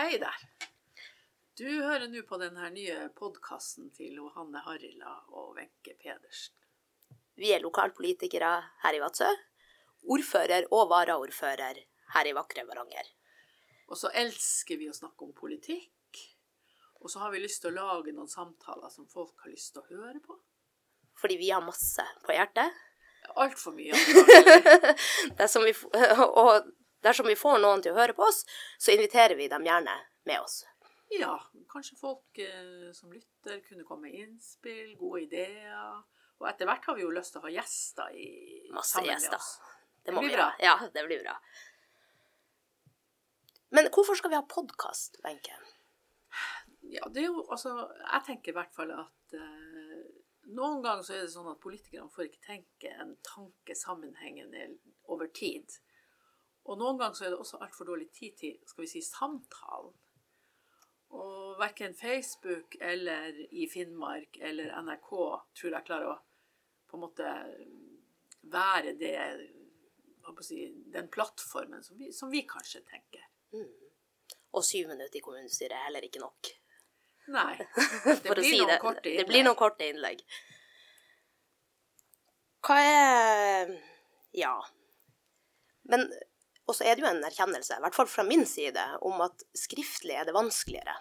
Hei der. Du hører nå på denne nye podkasten til Hanne Harila og Wenche Pedersen. Vi er lokalpolitikere her i Vadsø. Ordfører og varaordfører her i vakre Varanger. Og så elsker vi å snakke om politikk. Og så har vi lyst til å lage noen samtaler som folk har lyst til å høre på. Fordi vi har masse på hjertet. Altfor mye. det som vi, og dersom vi får noen til å høre på oss, så inviterer vi dem gjerne med oss. Ja, kanskje folk eh, som lytter kunne komme med innspill, gode ideer. Og etter hvert har vi jo lyst til å ha gjester i, Masse gjester. Det Det blir bra. Ja, det blir bra. Men hvorfor skal vi ha podkast, Wenche? Ja, det er jo altså Jeg tenker i hvert fall at eh, noen ganger så er det sånn at politikerne får ikke tenke en tanke sammenhengende over tid. Og noen ganger så er det også altfor dårlig tid til skal vi si, samtalen. Og verken Facebook eller i Finnmark eller NRK tror jeg klarer å på en måte være det si, den plattformen som vi, som vi kanskje tenker. Og syv minutter i kommunestyret er heller ikke nok. Nei. Det blir si noen det. Det blir noen korte innlegg. Hva er Ja. Men også er det jo en erkjennelse, i hvert fall fra min side, om at skriftlig er det vanskeligere.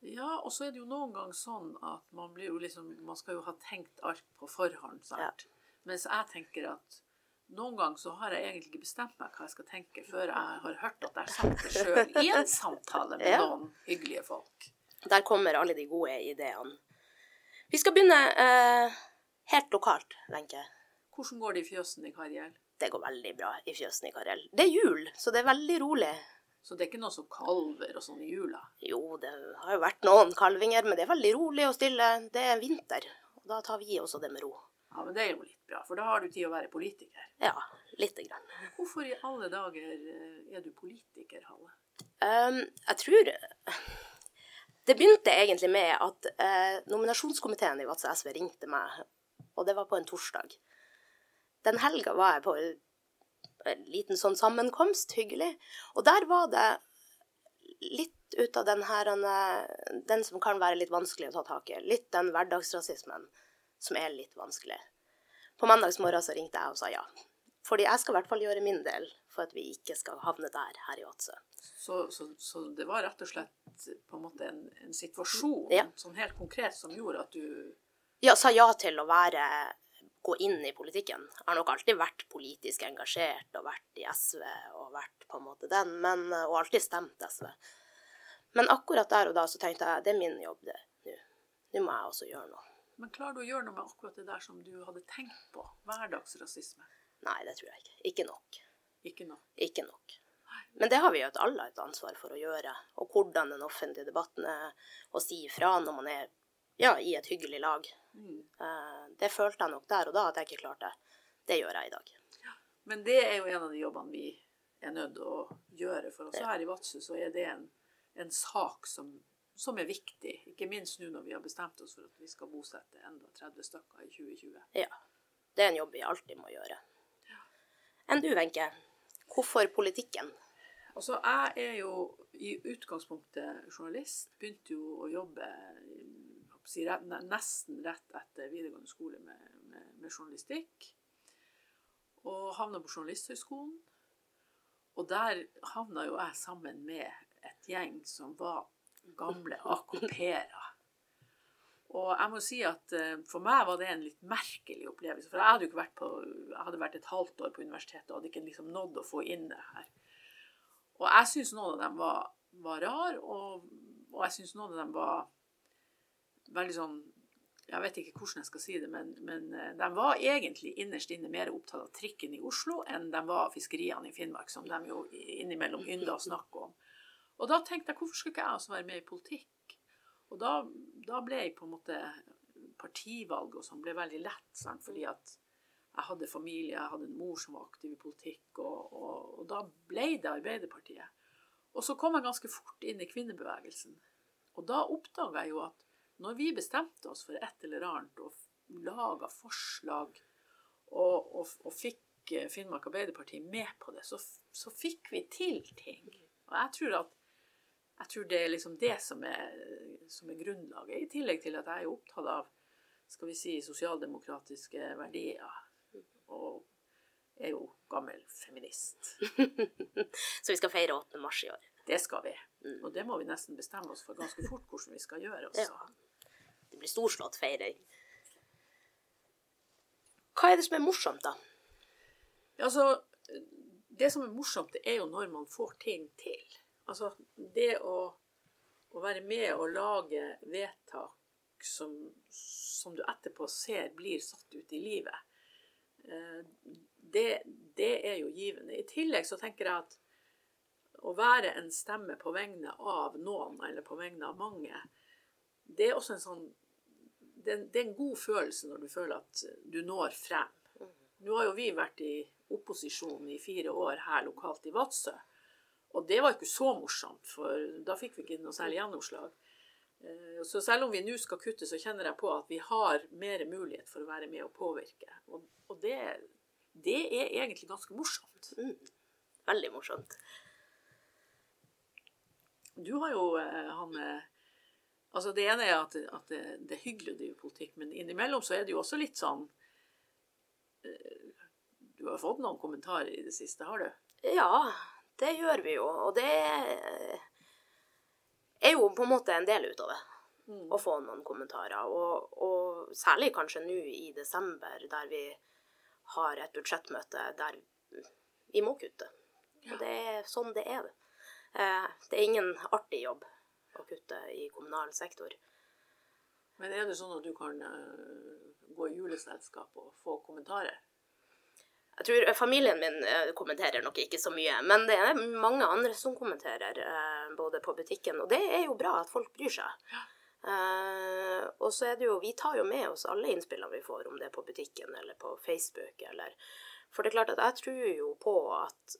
Ja, og så er det jo noen ganger sånn at man blir jo liksom Man skal jo ha tenkt alt på forhånd, sant. Mens jeg tenker at noen ganger så har jeg egentlig ikke bestemt meg hva jeg skal tenke, før jeg har hørt at jeg har sagt det sjøl i en samtale med Ja. noen hyggelige folk. Der kommer alle de gode ideene. Vi skal begynne eh, helt lokalt, Wenche. Hvordan går det i fjøsen i Karjel? Det går veldig bra i fjøsen i Karel. Det er jul, så det er veldig rolig. Så det er ikke noe som kalver og sånn i jula? Jo, det har jo vært noen kalvinger, men det er veldig rolig og stille. Det er vinter, og da tar vi også det med ro. Ja, men det er jo litt bra, for da har du tid å være politiker. Ja, lite grann. Hvorfor i alle dager eh, er du politiker, Halle? Um, jeg tror Det begynte egentlig med at eh, nominasjonskomiteen i Vadsø SV ringte meg, og det var på en torsdag. Den helga var jeg på en liten sånn sammenkomst, hyggelig, og der var det litt ut av den her eh, Den som kan være litt vanskelig å ta tak i. Litt den hverdagsrasismen som er litt vanskelig. På mandagsmorgen så ringte jeg og sa ja. Fordi jeg skal i hvert fall gjøre min del for at vi ikke skal havne der her i Vadsø. Så, så, så det var rett og slett på en måte en, en situasjon Ja. sånn helt konkret som gjorde at du Ja, sa ja til å være gå inn i politikken. Jeg har nok alltid vært politisk engasjert og vært i SV og vært på en måte den, men, og alltid stemt SV. Men akkurat der og da så tenkte jeg det er min jobb, det. Nå Nå må jeg også gjøre noe. Men klarer du å gjøre noe med akkurat det der som du hadde tenkt på? Hverdagsrasisme? Nei, det tror jeg ikke. Ikke nok. Ikke nok. Ikke nok. Men det har vi jo alle et ansvar for å gjøre. Og hvordan den offentlige debatten er å si ifra når man er ja, i et hyggelig lag. Mm. Eh, Det følte jeg nok der og da at jeg ikke klarte. Det gjør jeg i dag. Ja, Men det er jo en av de jobbene vi er nødt til å gjøre. For oss her i Vadsø så er det en, en sak som, som er viktig. Ikke minst nå når vi har bestemt oss for at vi skal bosette enda 30 stykker i 2020. Ja. Det er en jobb vi alltid må gjøre. Enn du, Wenche? Hvorfor politikken? Altså, jeg er jo i utgangspunktet journalist. Begynte jo å jobbe si, nesten rett etter videregående skole med, med, med journalistikk. Og havna på Journalisthøgskolen. Og der havna jo jeg sammen med et gjeng som var gamle AKP-ere. Og jeg må si at eh, for meg var det en litt merkelig opplevelse. For jeg hadde jo ikke vært på Jeg hadde vært et halvt år på universitetet og hadde ikke liksom nådd å få inn det her. Og jeg syns noen av dem var, var rar, og, og jeg syns noen av dem var veldig sånn Jeg vet ikke hvordan jeg skal si det, men, men eh, de var egentlig innerst inne mer opptatt av trikken i Oslo enn de var av fiskeriene i Finnmark, som de jo innimellom ynda å snakke om. Og da tenkte jeg hvorfor skulle ikke jeg også være med i politikk? Og da, da ble jeg på en måte partivalg og sånn ble veldig lett, sant? fordi at jeg hadde familie, jeg hadde en mor som var aktiv i politikk, og, og, og da ble det Arbeiderpartiet. Og så kom jeg ganske fort inn i kvinnebevegelsen. Og da oppdaga jeg jo at når vi bestemte oss for et eller annet og laga forslag og, og, og fikk eh, Finnmark Arbeiderparti med på det, så, så fikk vi til ting. Og jeg tror at jeg tror det er liksom det som er, som er grunnlaget, i tillegg til at jeg er opptatt av skal vi si, sosialdemokratiske verdier. Og er jo gammel feminist. Så vi skal feire 8. mars i år. Det skal vi. Mm. Og det må vi nesten bestemme oss for ganske fort hvordan vi skal gjøre. Også. Ja. Det blir storslått feiring. Hva er det som er morsomt, da? Altså, det som er morsomt, det er jo når man får ting til. Altså, det å, å være med og lage vedtak som, som, du etterpå ser blir satt ut i livet, eh, det, det er jo givende. I tillegg så tenker jeg at å være en stemme på vegne av noen, eller på vegne av mange, det er også en sånn det, det er en god følelse når du føler at du når frem. Nå har jo vi vært i opposisjon i fire år her lokalt i Vadsø. Og det var ikke så morsomt, for da fikk vi ikke noe særlig gjennomslag. Eh, så selv om vi nå skal kutte, så kjenner jeg på at vi har mer mulighet for å være med og påvirke. Og, og det, det, er egentlig ganske morsomt. Mm. Veldig morsomt. Du har jo eh, han eh, Altså Det ene er at, at det, det, er hyggelig å drive politikk, men innimellom så er det jo også litt sånn Du har fått noen kommentarer i det siste, har du? Ja, det gjør vi jo. Og det er jo på en måte en del ut av det. Mm. Å få noen kommentarer. Og, og særlig kanskje nå i desember, der vi har et budsjettmøte der vi må kutte. Og det er sånn det er. Eh, det er ingen artig jobb å kutte i kommunal sektor. Men er det sånn at du kan uh, gå i juleselskap og få kommentarer? Jeg tror Familien min uh, kommenterer nok ikke så mye, men det er mange andre som kommenterer, både på butikken. Og det er jo bra at folk bryr seg. Ja. og så er det jo Vi tar jo med oss alle innspillene vi får, om det er på butikken eller på Facebook eller For det er klart at jeg tror jo på at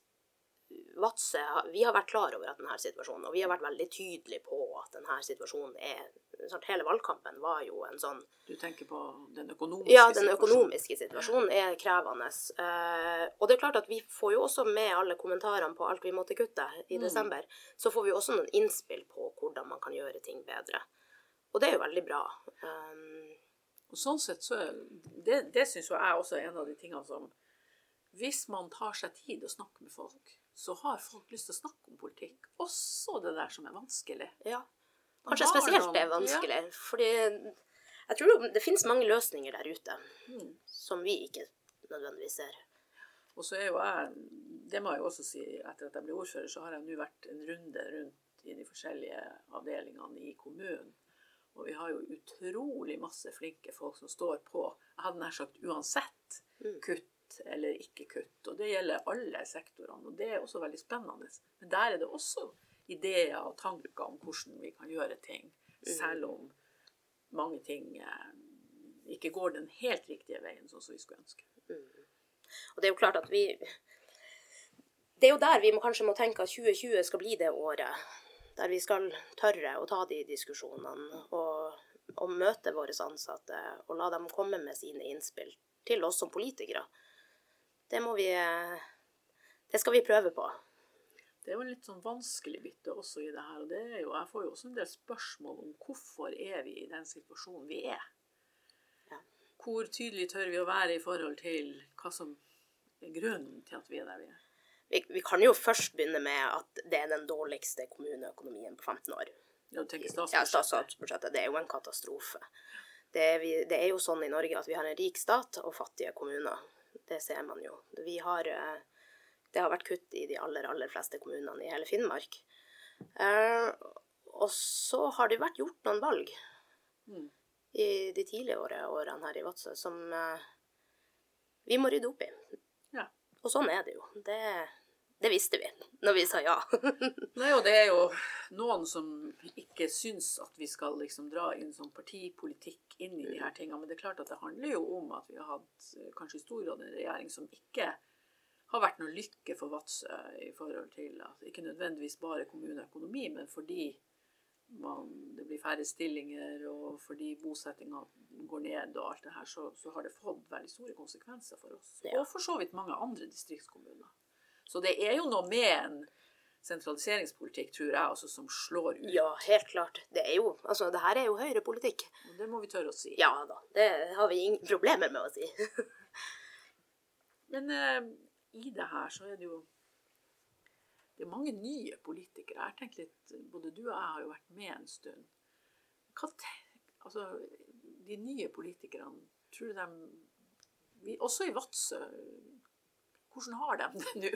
Vadsø vi har vært klar over at denne situasjonen, og vi har vært veldig tydelige på at denne situasjonen er sånn, Hele valgkampen var jo en sånn Du tenker på den økonomiske situasjonen? Ja, den økonomiske situasjonen er krevende. Eh, og det er klart at vi får jo også med alle kommentarene på alt vi måtte kutte i mm. desember. Så får vi også noen innspill på hvordan man kan gjøre ting bedre. Og det er jo veldig bra. Um, og sånn sett så Det, det syns jo jeg også er en av de tingene som Hvis man tar seg tid å snakke med folk så har folk lyst til å snakke om politikk. Også det der som er vanskelig. Ja. Kanskje spesielt det er vanskelig. Ja. Fordi jeg tror det finnes mange løsninger der ute mm. som vi ikke nødvendigvis ser. Og så er jo jeg, det må jeg jo også si, etter at jeg ble ordfører, så har jeg nå vært en runde rundt i de forskjellige avdelingene i kommunen. Og vi har jo utrolig masse flinke folk som står på. Jeg hadde nær sagt uansett mm. Kutt eller ikke kutt. Og det gjelder alle sektorene. Og det er også veldig spennende. Men der er det også ideer og tanker om hvordan vi kan gjøre ting, mm. selv om mange ting eh, ikke går den helt riktige veien, sånn som vi skulle ønske. Mm. Og det er jo klart at vi Det er jo der vi må, kanskje må tenke at 2020 skal bli det året der vi skal tørre å ta de diskusjonene og, og møte våre ansatte og la dem komme med sine innspill til oss som politikere. Det må vi Det skal vi prøve på. Det er jo en litt sånn vanskelig bit også i det her. og det er jo, Jeg får jo også en del spørsmål om hvorfor er vi i den situasjonen vi er. Ja. Hvor tydelig tør vi å være i forhold til hva som er grunnen til at vi er der vi er? Vi, vi kan jo først begynne med at det er den dårligste kommuneøkonomien på 15 år. Ja, du tenker statsbudsjettet? Ja, statsbudsjettet. Det er jo en katastrofe. Det er, vi, det er jo sånn i Norge at vi har en rik stat og fattige kommuner. Det ser man jo. Vi har, eh, det har vært kutt i de aller, aller fleste kommunene i hele Finnmark. Eh, og så har det vært gjort noen valg mm. i de tidligere årene her i Vadsø som eh, vi må rydde opp i. Ja. Og sånn er det jo. Det, det visste vi når vi sa ja. Nei, og det er jo noen som ikke syns at vi skal liksom dra inn sånn partipolitikk inn i de her tingene. Men det er klart at det handler jo om at vi har hatt kanskje i stor grad en regjering som ikke har vært noe lykke for Vadsø i forhold til at ikke nødvendigvis bare kommuneøkonomi, men fordi man, det blir færre stillinger, og fordi bosettinga går ned og alt det her, så, så, har det fått veldig store konsekvenser for oss. Ja. Og for så vidt mange andre distriktskommuner. Så det er jo noe med en sentraliseringspolitikk, tror jeg, altså, som slår ut. Ja, helt klart. Det er jo Altså, det her er jo høyrepolitikk. Det må vi tørre å si. Ja da. Det har vi ingen problemer med å si. Men eh, i det her så er det jo det er mange nye politikere. Jeg har tenkt litt, Både du og jeg har jo vært med en stund. Hva altså, De nye politikerne, tror du de vi, Også i Vadsø, hvordan har de det nå?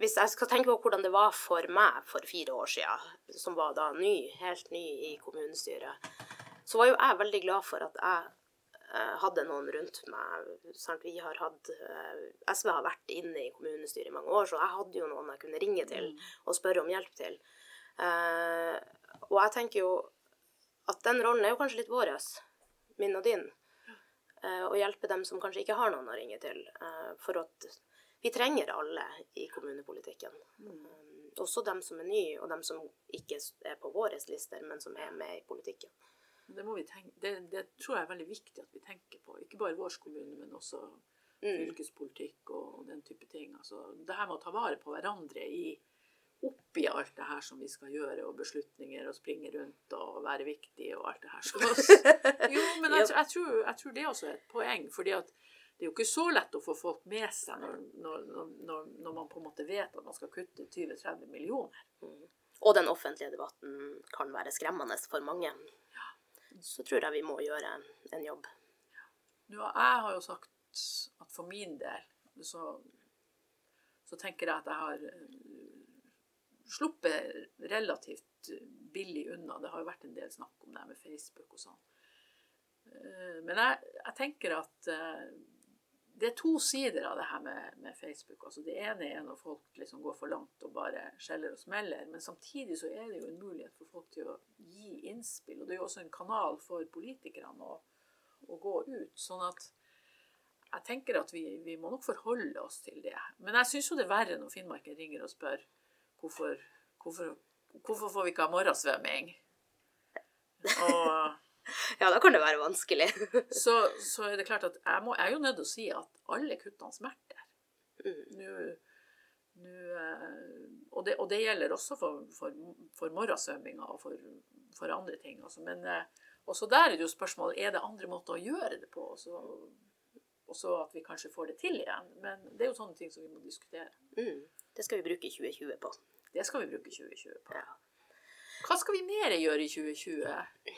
Hvis jeg skal tenke på hvordan det var for meg for fire år siden, som var da ny, helt ny i kommunestyret, så var jo jeg veldig glad for at jeg eh, hadde noen rundt meg. Vi har hatt, eh, SV har vært inne i kommunestyret i mange år, så jeg hadde jo noen jeg kunne ringe til og spørre om hjelp til. Eh, og jeg tenker jo at den rollen er jo kanskje litt vår, min og din. Å hjelpe dem som kanskje ikke har noen å ringe til. For at vi trenger alle i kommunepolitikken. Mm. Også dem som er nye, og dem som ikke er på våre lister, men som er med i politikken. Det, det, det, tror jeg er veldig viktig at vi tenker på. Ikke bare vår kommune, men også mm. fylkespolitikk og, og, den type ting. Altså, det her med å ta vare på hverandre i oppi alt det her som vi skal gjøre, og beslutninger og springe rundt og være viktig og alt det her. Så, jo, men jeg, jeg, tror, jeg, tror, det også er et poeng. fordi at det er jo ikke så lett å få folk med seg når, når, når, når man på en måte vet at man skal kutte 20-30 millioner. Mm. Og den offentlige debatten kan være skremmende for mange. Ja. Så tror jeg vi må gjøre en jobb. Ja, jeg har jo sagt at for min del så, så tenker jeg at jeg har sluppet relativt billig unna. Det har jo vært en del snakk om det med Facebook og sånn. Eh, men jeg, jeg, tenker at eh, det er to sider av det her med, med, Facebook. Altså Det ene er når folk liksom går for langt og bare skjeller og smeller. Men samtidig så er det jo en mulighet for folk til å gi innspill. Og det er jo også en kanal for politikerne å, å gå ut. Sånn at jeg tenker at vi, vi må nok forholde oss til det. Men jeg syns jo det er verre når Finnmarken ringer og spør hvorfor, hvorfor, hvorfor får vi ikke ha morgensvømming? Og ja, da kan det være vanskelig. så, så, er det klart at jeg, må, jeg, er jo nødt til å si at alle kuttene smerter. Mm. Nå, nå, eh, og, det, og, det, gjelder også for, for, for morgensvømminga og for, for, andre ting. Også. Men eh, også der er det jo spørsmålet er det andre måter å gjøre det på. Og så at vi kanskje får det til igjen. Men det er jo sånne ting som vi må diskutere. Mm. Det skal vi bruke 2020 på. Det skal vi bruke 2020 på. Ja. Hva skal vi mer gjøre i 2020?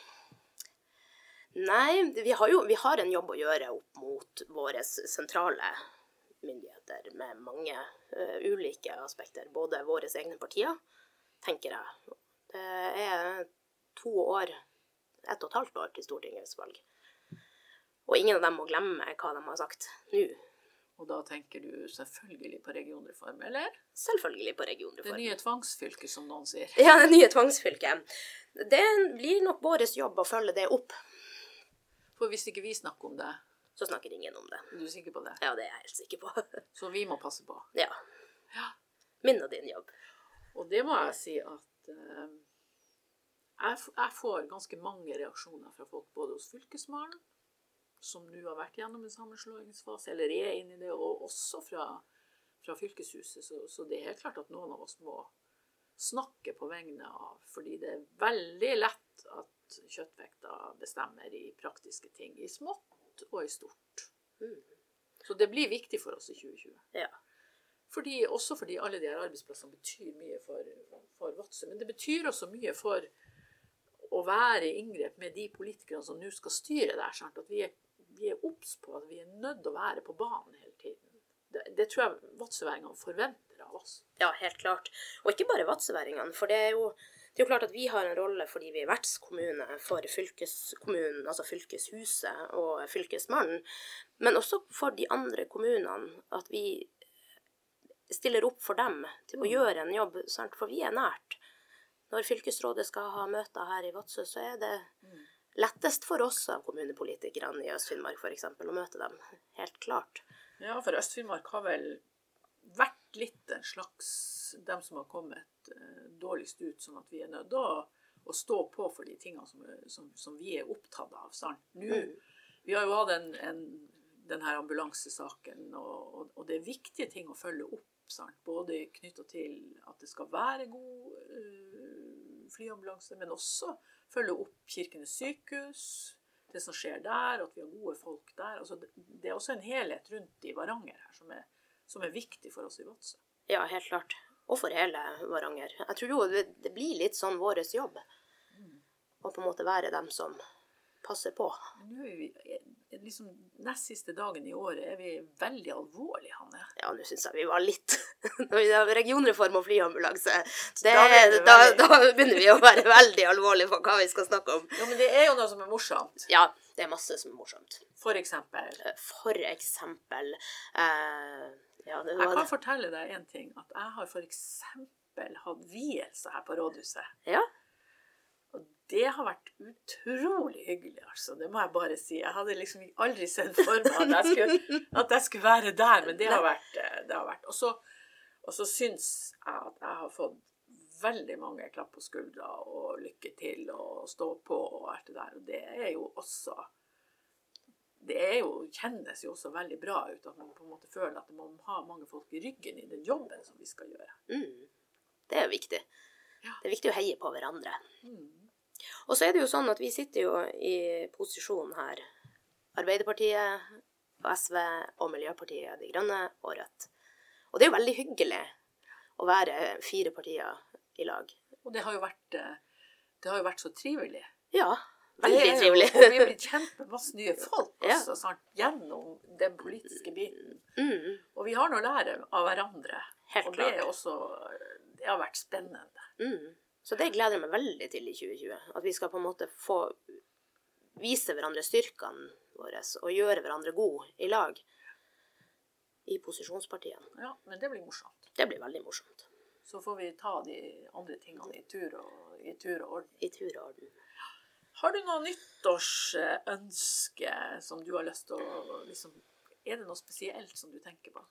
Nei, vi har jo vi har en jobb å gjøre opp mot våre sentrale myndigheter med mange uh, ulike aspekter. Både våre egne partier, tenker jeg. Det er to år, ett og et halvt år til Stortingets valg. Og ingen av dem må glemme hva de har sagt nå. Og da tenker du selvfølgelig på regionreform, eller? Selvfølgelig på regionreform. Det nye tvangsfylket, som noen sier. Ja, det nye tvangsfylket. Det blir nok vår jobb å følge det opp. For hvis ikke vi snakker om det Så snakker ingen om det. Er du sikker på det? Ja, det er jeg helt sikker på. Så vi må passe på? Ja. ja. Min og din jobb. Og det må jeg si at uh, jeg, jeg, får ganske mange reaksjoner fra folk både hos Fylkesmannen, som nå har vært gjennom en sammenslåingsfase, eller er inne i det, og også fra, fra fylkeshuset. Så, så, det er helt klart at noen av oss må snakke på vegne av Fordi det er veldig lett at kjøttvekta bestemmer i praktiske ting. I smått og i stort. Mm. Så det blir viktig for oss i 2020. Ja. Fordi, også fordi alle de her arbeidsplassene betyr mye for, for Vadsø. Men det betyr også mye for å være i inngrep med de politikerne som nå skal styre der. Sant? At vi er, vi er obs på at vi er nødt til å være på banen hele tiden. Det, det tror jeg vadsøværingene forventer av oss. Ja, helt klart. Og ikke bare vadsøværingene. For det er jo det er jo klart at vi har en rolle fordi vi er vertskommune for fylkeskommunen, altså fylkeshuset og fylkesmannen, men også for de andre kommunene. At vi stiller opp for dem til å mm. gjøre en jobb, sant? for vi er nært. Når fylkesrådet skal ha møter her i Vadsø, så er det mm. Lettest for oss av kommunepolitikerne i Øst-Finnmark f.eks. å møte dem. Helt klart. Ja, for Øst-Finnmark har vel vært litt en slags dem som har kommet eh, dårligst ut, sånn at vi er nødt til å, å, stå på for de tingene som, som, som vi er opptatt av. Sant? Nå, mm. Vi har jo hatt en, en, denne ambulansesaken, og, og, og, det er viktige ting å følge opp Sant? Både knytta til at det skal være god uh, flyambulanse, men også følge opp Kirkenes sykehus, det som skjer der, at vi har gode folk der. Altså, det, er også en helhet rundt i Varanger her som er, som er viktig for oss i Vadsø. Ja, helt klart. Og for hele Varanger. Jeg tror jo det, det blir litt sånn vår jobb. Mm. Å på en måte være dem som passer på. Nå er vi liksom nest siste dagen i året er vi veldig alvorlige, Hanne. Ja, nå syns jeg vi var litt Når vi har regionreform og flyambulanse, da, da, da, begynner vi å være veldig alvorlige på hva vi skal snakke om. Ja, Men det er jo noe som er morsomt. Ja, det er masse som er morsomt. For eksempel? Eh, for eksempel eh, ja, Jeg kan fortelle deg en ting. At jeg har for eksempel hatt vielse her på rådhuset. Ja det har vært utrolig hyggelig, altså. Det må jeg bare si. Jeg hadde liksom aldri sett for meg at jeg skulle, at jeg skulle være der, men det har vært. Eh, det har vært. Og så, og så syns jeg at jeg har fått veldig mange klapp på skuldra og lykke til og stå på og alt det der. Og det er jo også Det jo, kjennes jo også veldig bra ut at man på en måte føler at man har mange folk i ryggen i den jobben som vi skal gjøre. Mm. Det er jo viktig. Ja. Det er viktig å heie på hverandre. Mm. Og så er det jo sånn at vi sitter jo i posisjon her. Arbeiderpartiet, SV og Miljøpartiet De Grønne og Rødt. Og det er jo veldig hyggelig å være fire partier i lag. Og det har jo vært, eh, det har jo vært så trivelig. Ja, veldig trivelig. Og vi har blitt kjent med masse nye folk også, ja. sant, gjennom den politiske biten. Mm. Og vi har noe å lære av hverandre. Helt og det, er også, det har vært spennende. Mm. Så det gleder jeg meg veldig til i 2020. At vi skal på en måte få vise hverandre styrkene våre og gjøre hverandre gode i lag i posisjonspartiene. Ja, men det blir morsomt. Det blir veldig morsomt. Så får vi ta de andre tingene i tur og, i tur og orden. I tur og orden. Har du noe nyttårsønske som du har lyst til å liksom, Er det noe spesielt som du tenker på?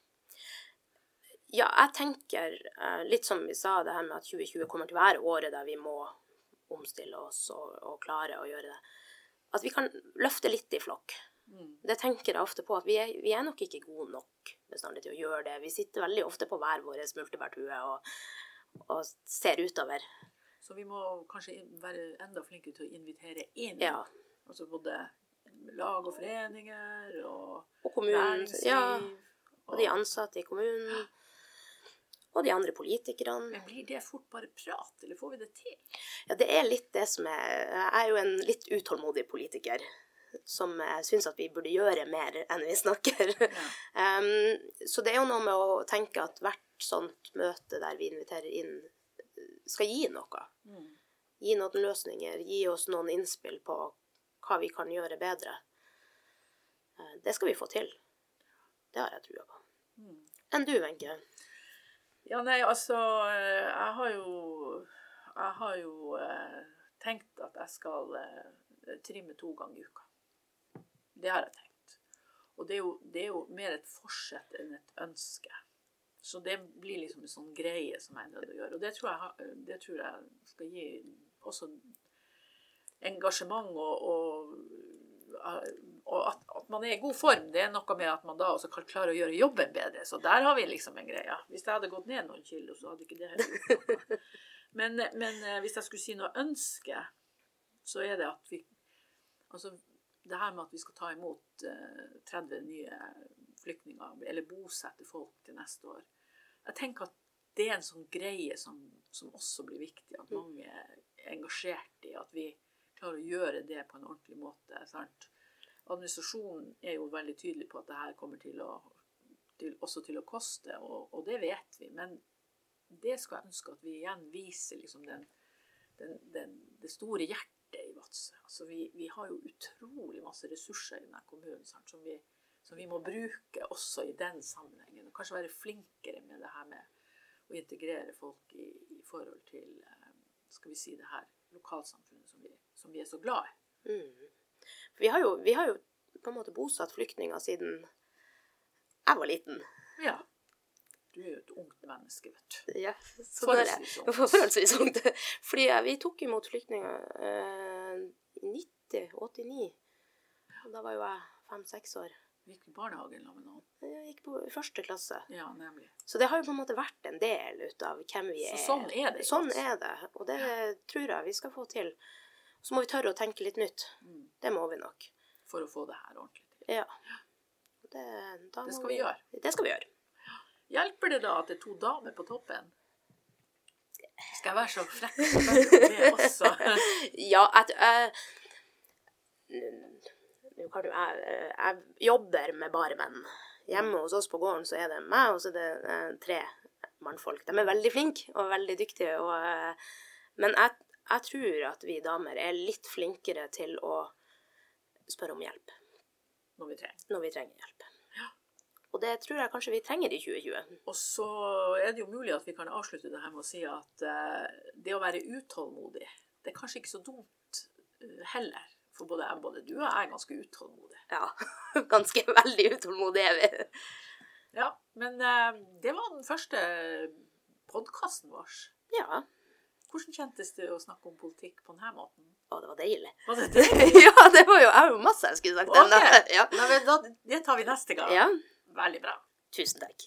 Ja, jeg tenker eh, litt som vi sa, det her med at 2020 kommer til å være året der vi må omstille oss og, og klare å gjøre det. At vi kan løfte litt i flokk. Mm. Det tenker jeg ofte på, at vi er, vi er, nok ikke gode nok bestandig til å gjøre det. Vi sitter veldig ofte på hver vår multebærtue og, og ser utover. Så vi må kanskje være enda flinkere til å invitere inn. Ja. Altså både lag og foreninger og, og kommunen, næringsliv. Ja, og de ansatte i kommunen og de andre politikerne. Men Blir det fort bare prat, eller får vi det til? Ja, det er litt det som er Jeg er jo en litt utålmodig politiker som syns at vi burde gjøre mer enn vi snakker. Ja. Um, så det er jo noe med å tenke at hvert sånt møte der vi inviterer inn, skal gi noe. Mm. Gi noen løsninger, gi oss noen innspill på hva vi kan gjøre bedre. Uh, det skal vi få til. Det har jeg trua på. Mm. Enn du, Wenche? Ja, nei, altså eh, Jeg har jo Jeg har jo eh, tenkt at jeg skal eh, trimme to ganger i uka. Det har jeg tenkt. Og det er, jo, det er jo mer et forsett enn et ønske. Så det blir liksom en sånn greie som jeg er nødt til å gjøre. Og det tror jeg, det tror jeg skal gi også engasjement og, og og at, at, man er i god form, det er noe med at man da også kan klare å gjøre jobben bedre. Så der har vi liksom en greie. Hvis jeg hadde gått ned noen kilo, så hadde ikke det heller gjort noe. Men, men eh, hvis jeg skulle si noe ønske, så er det at vi Altså det her med at vi skal ta imot 30 eh, nye flyktninger, eller bosette folk til neste år. Jeg tenker at det er en sånn greie som, som også blir viktig. At mange er engasjert i. At vi klarer å gjøre det på en ordentlig måte. sant? administrasjonen er jo veldig tydelig på at det her kommer til å, til, også til å koste, og, og, det vet vi. Men det skal jeg ønske at vi igjen viser liksom den, den, den, det store hjertet i Vadsø. Altså vi, vi, har jo utrolig masse ressurser i denne kommunen sant, som, vi, som, vi, må bruke også i den sammenhengen. Og kanskje være flinkere med det her med å integrere folk i, i forhold til eh, skal vi si det her lokalsamfunnet som vi, som vi er så glad i. Mm. Vi har, jo, vi har jo på en måte bosatt flyktninger siden jeg var liten. Ja. Du er jo et ungt menneske, vet du. Ja, Forholdsvis ungt. Forholdsvis ungt. Fordi ja, vi tok imot flyktninger eh, i 90, 89. Da var jo jeg fem-seks år. Gikk i barnehagen sammen med noen. Jeg gikk på første klasse. Ja, nemlig. Så det har jo på en måte vært en del ut av hvem vi Så er. sånn er det, Sånn er det, og det tror jeg vi skal få til. Så må vi tørre å tenke litt nytt. Mm. Det må vi nok. For å få det her ordentlig til. Ja. Det, Det skal vi gjøre. Det skal vi gjøre. Hjelper det da at det er to damer på toppen? Skal jeg være så frekk og spørre om det også? Ja, at jo jeg Jeg jobber med bare menn. Hjemme hos oss på gården så er det meg, og så er det uh, tre mannfolk. De er veldig flinke og veldig dyktige, og, uh, men jeg, jeg tror at vi damer er litt flinkere til å spørre om hjelp Når vi trenger. når vi trenger hjelp. Og det tror jeg kanskje vi trenger i 2020. Og så er det jo mulig at vi kan avslutte det her med å si at eh, det å være utålmodig, det er kanskje ikke så dumt eh, heller. For både, både du og jeg er ganske utålmodige. Ja, ganske veldig utålmodige er vi. Ja, men eh, det var den første podkasten vår. Ja, Hvordan kjentes det å snakke om politikk på denne måten? å, det var deilig. Var det deilig? ja, det var jo, jeg har masse jeg skulle sagt. Ok. ennå. Ja. Nei, men da, det tar vi neste gang. ja, Veldig bra. tusen takk.